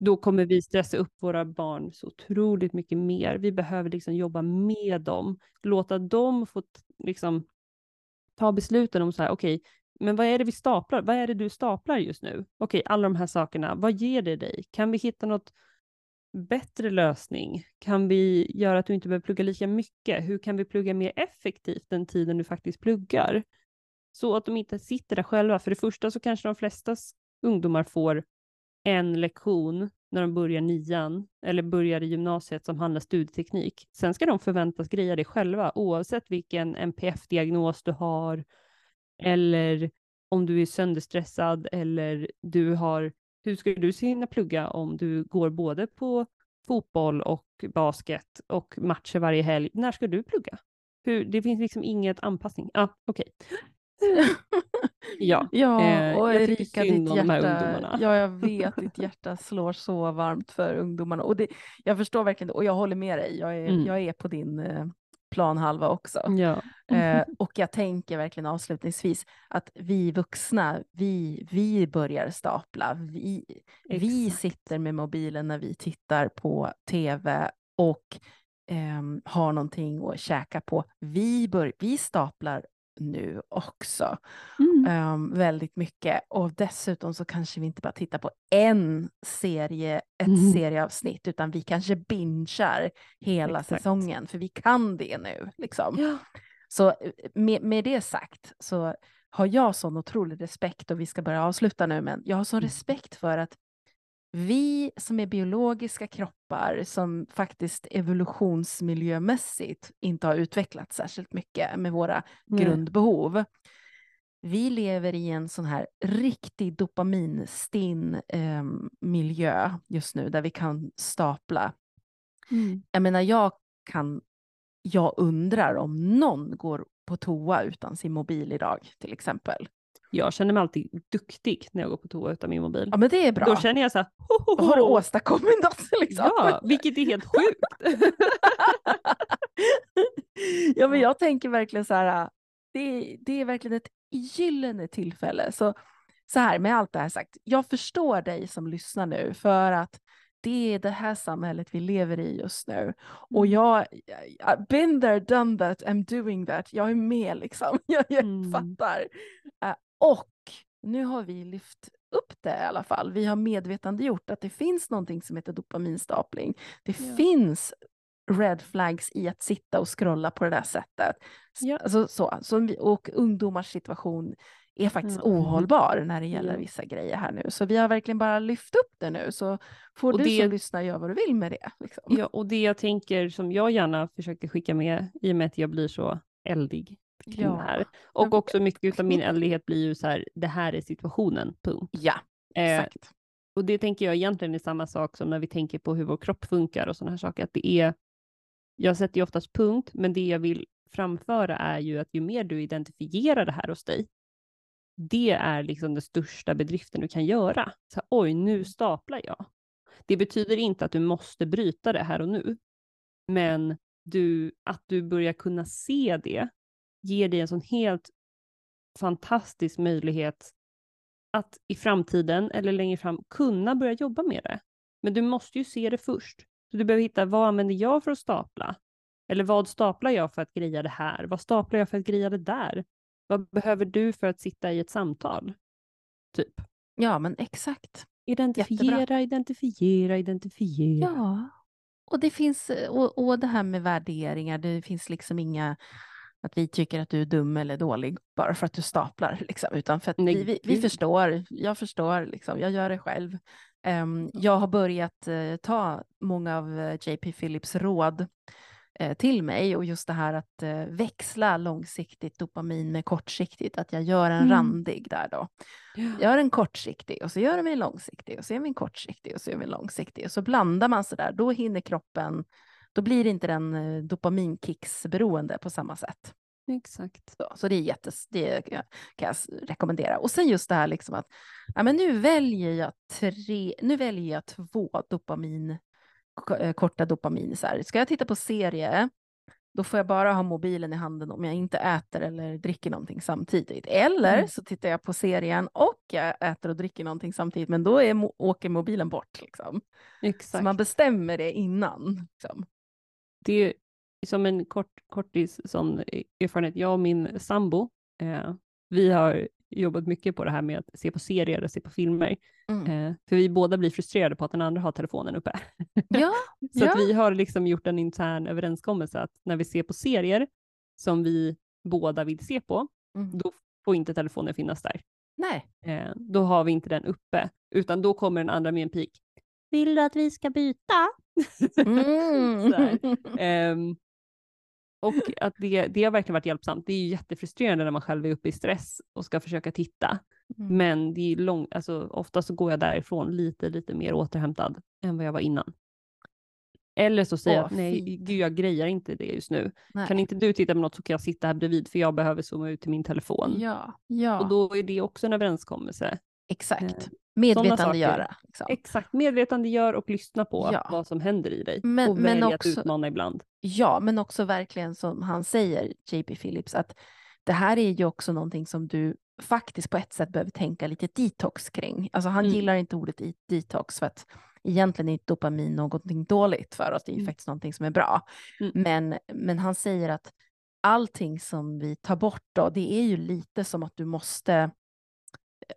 Speaker 2: Då kommer vi stressa upp våra barn så otroligt mycket mer. Vi behöver liksom jobba med dem, låta dem få liksom ta besluten om så här, okej, okay, men vad är det vi staplar? Vad är det du staplar just nu? Okej, okay, alla de här sakerna, vad ger det dig? Kan vi hitta något bättre lösning? Kan vi göra att du inte behöver plugga lika mycket? Hur kan vi plugga mer effektivt den tiden du faktiskt pluggar? Så att de inte sitter där själva. För det första så kanske de flesta ungdomar får en lektion när de börjar nian eller börjar i gymnasiet som handlar studieteknik. Sen ska de förväntas greja det själva oavsett vilken NPF-diagnos du har eller om du är sönderstressad eller du har hur ska du hinna plugga om du går både på fotboll och basket och matcher varje helg? När ska du plugga? Hur, det finns liksom inget anpassning. Ja, ah, okej. Okay. ja, [laughs]
Speaker 1: ja eh, och jag Erika, ditt hjärta, Ja, jag [laughs] vet, ditt hjärta slår så varmt för ungdomarna. Och det, jag förstår verkligen och jag håller med dig. Jag är, mm. jag är på din eh, planhalva också.
Speaker 2: Ja.
Speaker 1: Eh, [laughs] och jag tänker verkligen avslutningsvis att vi vuxna, vi, vi börjar stapla. Vi, vi sitter med mobilen när vi tittar på tv och eh, har någonting att käka på. Vi, bör, vi staplar nu också. Mm. Um, väldigt mycket. Och dessutom så kanske vi inte bara tittar på en serie, ett mm. serieavsnitt, utan vi kanske bingear hela Exakt. säsongen, för vi kan det nu. Liksom.
Speaker 2: Ja.
Speaker 1: Så eh, med, med det sagt så har jag sån otrolig respekt, och vi ska börja avsluta nu, men jag har sån mm. respekt för att vi som är biologiska kroppar som faktiskt evolutionsmiljömässigt inte har utvecklats särskilt mycket med våra mm. grundbehov. Vi lever i en sån här riktig dopaminstinn eh, miljö just nu där vi kan stapla. Mm. Jag menar, jag kan, jag undrar om någon går på toa utan sin mobil idag till exempel.
Speaker 2: Jag känner mig alltid duktig när jag går på toa utan min mobil.
Speaker 1: Ja men det är bra.
Speaker 2: Då känner jag så här, ho,
Speaker 1: ho, ho. Har du åstadkommit något [laughs] liksom?
Speaker 2: Ja, vilket är helt sjukt. [laughs]
Speaker 1: ja men jag tänker verkligen så här, det, det är verkligen ett gyllene tillfälle. Så, så här med allt det här sagt, jag förstår dig som lyssnar nu för att det är det här samhället vi lever i just nu. Och mm. jag, I've been there, done that, I'm doing that. Jag är med liksom. [laughs] Jag, jag mm. fattar. Uh, och nu har vi lyft upp det i alla fall. Vi har medvetandegjort att det finns någonting som heter dopaminstapling. Det ja. finns red flags i att sitta och scrolla på det där sättet. Ja. Alltså, så, så, och ungdomars situation är faktiskt
Speaker 2: Ja.
Speaker 1: ohållbar när det gäller
Speaker 2: Ja.
Speaker 1: vissa grejer här nu. Så vi har verkligen bara lyft upp det nu. Så får
Speaker 2: Och
Speaker 1: du
Speaker 2: det-
Speaker 1: som lyssnar göra vad du vill med det. Liksom.
Speaker 2: Ja, och det jag tänker som jag gärna försöker skicka med i och med att jag blir så eldig kring
Speaker 1: Ja.
Speaker 2: det här. Och också mycket av min eldighet blir ju så här, det här är situationen, punkt.
Speaker 1: Ja,
Speaker 2: Eh,
Speaker 1: exakt.
Speaker 2: och det tänker jag egentligen är samma sak som när vi tänker på hur vår kropp funkar och sådana här saker. Att det är, jag sätter ju oftast punkt, men det jag vill framföra är ju att ju mer du identifierar det här hos dig, det är liksom den största bedriften du kan göra. Så här, Oj, nu staplar jag. Det betyder inte att du måste bryta det här och nu, men du, att du börjar kunna se det ger dig en sån helt fantastisk möjlighet att i framtiden eller längre fram kunna börja jobba med det. Men du måste ju se det först. Så du behöver hitta vad använder jag för att stapla? Eller vad staplar jag för att greja det här? Vad staplar jag för att greja det där? Vad behöver du för att sitta i ett samtal? Typ.
Speaker 1: Ja, men exakt.
Speaker 2: Identifiera, identifiera, identifiera.
Speaker 1: Ja, och det finns, och, och det här med värderingar, det finns liksom inga att vi tycker att du är dum eller dålig bara för att du staplar, liksom, utan för att vi, vi, vi förstår, jag förstår, liksom, jag gör det själv. Ehm, jag har börjat eh, ta många av eh, JP Phillips råd eh, till mig och just det här att växla långsiktigt dopamin med kortsiktigt, att jag gör en
Speaker 2: Mm.
Speaker 1: randig där då. Gör en kortsiktig och så gör de en långsiktig och så gör vi en kortsiktig och så gör vi en långsiktig och så blandar man så där. Då hinner kroppen, då blir inte den eh, dopaminkicksberoende på samma sätt.
Speaker 2: Exakt.
Speaker 1: Så, så det är jättes, det kan jag rekommendera. Och sen just det här liksom att ja, men nu väljer jag tre, nu väljer jag två dopamin, eh, korta dopamin. Så här. Ska jag titta på serie, då får jag bara ha mobilen i handen om jag inte äter eller dricker någonting samtidigt. Eller
Speaker 2: Mm.
Speaker 1: så tittar jag på serien och jag äter och dricker någonting samtidigt, men då är, åker mobilen bort. Liksom.
Speaker 2: Exakt.
Speaker 1: Så man bestämmer det innan. Liksom.
Speaker 2: Det är som en kort, kortis sån erfarenhet. Jag och min sambo, eh, vi har jobbat mycket på det här med att se på serier och se på filmer.
Speaker 1: Mm.
Speaker 2: Eh, för vi båda blir frustrerade på att den andra har telefonen uppe.
Speaker 1: Ja, [laughs]
Speaker 2: Så
Speaker 1: ja.
Speaker 2: att vi har liksom gjort en intern överenskommelse att när vi ser på serier som vi båda vill se på,
Speaker 1: Mm.
Speaker 2: då får inte telefonen finnas där.
Speaker 1: Nej.
Speaker 2: Eh, då har vi inte den uppe, utan då kommer den andra med en pik. Vill du att vi ska byta?
Speaker 1: Mm. [laughs] [laughs]
Speaker 2: Ehm, och att det, det har verkligen varit hjälpsamt. Det är ju jättefrustrerande när man själv är uppe i stress och ska försöka titta.
Speaker 1: Mm.
Speaker 2: Men det är lång, alltså, ofta så går jag därifrån lite, lite mer återhämtad än vad jag var innan. Eller så säger jag att nej,
Speaker 1: fint.
Speaker 2: gud, jag grejar inte det just nu.
Speaker 1: Nej.
Speaker 2: Kan inte du titta på något så kan jag sitta här bredvid för jag behöver zooma ut till min telefon.
Speaker 1: Ja, ja.
Speaker 2: Och då är det också en överenskommelse.
Speaker 1: exakt. Medvetandegöra. Liksom.
Speaker 2: Exakt, medvetandegör och lyssna på
Speaker 1: Ja.
Speaker 2: vad som händer i dig.
Speaker 1: Men-
Speaker 2: och
Speaker 1: men
Speaker 2: välj att
Speaker 1: också-
Speaker 2: utmana ibland.
Speaker 1: Ja, men också verkligen som han säger, JP Phillips, att det här är ju också någonting som du faktiskt på ett sätt behöver tänka lite detox kring. Alltså han
Speaker 2: Mm.
Speaker 1: gillar inte ordet detox för att egentligen är dopamin någonting dåligt för oss. Det är ju
Speaker 2: Mm.
Speaker 1: faktiskt någonting som är bra.
Speaker 2: Mm.
Speaker 1: Men, men han säger att allting som vi tar bort då, det är ju lite som att du måste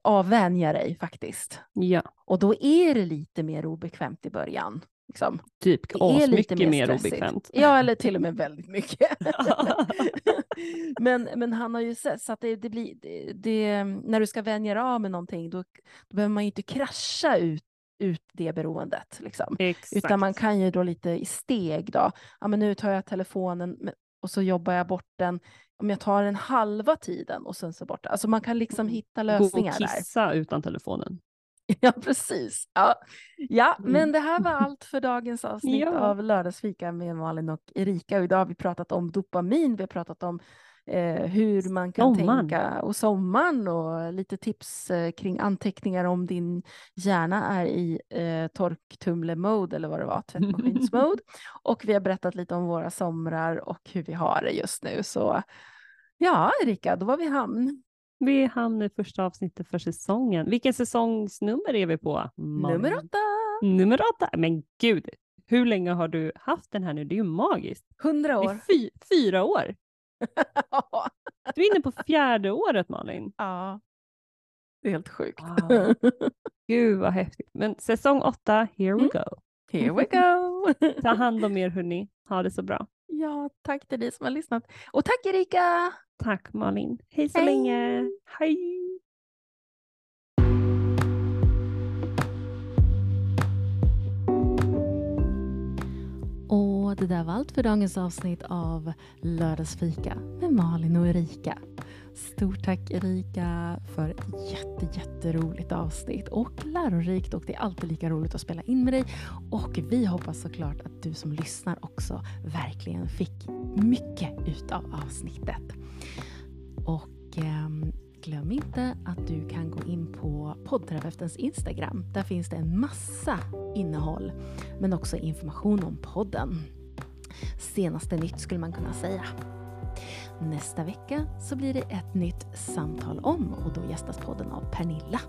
Speaker 1: avvänja dig faktiskt.
Speaker 2: Ja,
Speaker 1: Och då är det lite mer obekvämt i början. Liksom.
Speaker 2: typ asmycket mer
Speaker 1: stressigt.
Speaker 2: obekvämt.
Speaker 1: Ja, eller till och med väldigt mycket. [laughs] men, men han har ju sett så att det, det blir, det, det, när du ska vänja dig av med någonting, då, då behöver man ju inte krascha ut, ut det beroendet. Liksom.
Speaker 2: Exakt.
Speaker 1: Utan man kan ju då lite i steg då. Ja, men nu tar jag telefonen och så jobbar jag bort den. Om jag tar den halva tiden och sen så bort den. Alltså man kan liksom hitta
Speaker 2: Gå och
Speaker 1: lösningar där.
Speaker 2: kissa utan telefonen. [laughs]
Speaker 1: Ja, precis. Ja, ja
Speaker 2: Mm.
Speaker 1: men det här var allt för dagens [laughs] avsnitt
Speaker 2: Ja.
Speaker 1: av Lördagsfika med Malin och Erika. Och idag har vi pratat om dopamin, vi har pratat om eh, hur man kan
Speaker 2: Sommaren.
Speaker 1: tänka och sommaren och lite tips eh, kring anteckningar om din hjärna är i eh, torktumle-mode eller vad det var, tvättmaskins-mode. [laughs] och vi har berättat lite om våra somrar och hur vi har det just nu. Så ja, Erika, då var vi i hamn.
Speaker 2: Vi hamnar i första avsnittet för säsongen. Vilken säsongsnummer är vi på? Malin?
Speaker 1: Nummer åtta,
Speaker 2: Nummer åtta. Men gud, hur länge har du haft den här nu? Det är ju magiskt.
Speaker 1: hundra år.
Speaker 2: är fy, fyra år. [laughs] Du är inne på fjärde året Malin.
Speaker 1: Ja, det är helt sjukt.
Speaker 2: Wow. Gud vad häftigt. Men säsong åtta, here we
Speaker 1: Mm.
Speaker 2: go.
Speaker 1: Here we go. [laughs]
Speaker 2: Ta hand om er hörni. Ha det så bra.
Speaker 1: Ja, tack till dig som har lyssnat. Och tack Erika!
Speaker 2: Tack Malin. Hej så
Speaker 1: Hej.
Speaker 2: länge. Hej!
Speaker 1: Det där var allt för dagens avsnitt av Lördagsfika med Malin och Erika. Stort tack Erika för ett jätte, jätteroligt avsnitt och lärorikt och det är alltid lika roligt att spela in med dig. Och vi hoppas såklart att du som lyssnar också verkligen fick mycket utav avsnittet. Och ehm, glöm inte att du kan gå in på poddterapeutens Instagram. Där finns det en massa innehåll men också information om podden. Senaste nytt skulle man kunna säga. Nästa vecka så blir det ett nytt samtal om och då gästas podden av Pernilla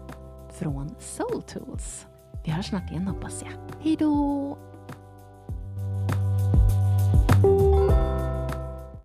Speaker 1: från Soul Tools. Vi hörs snart igen hoppas jag. Hej då!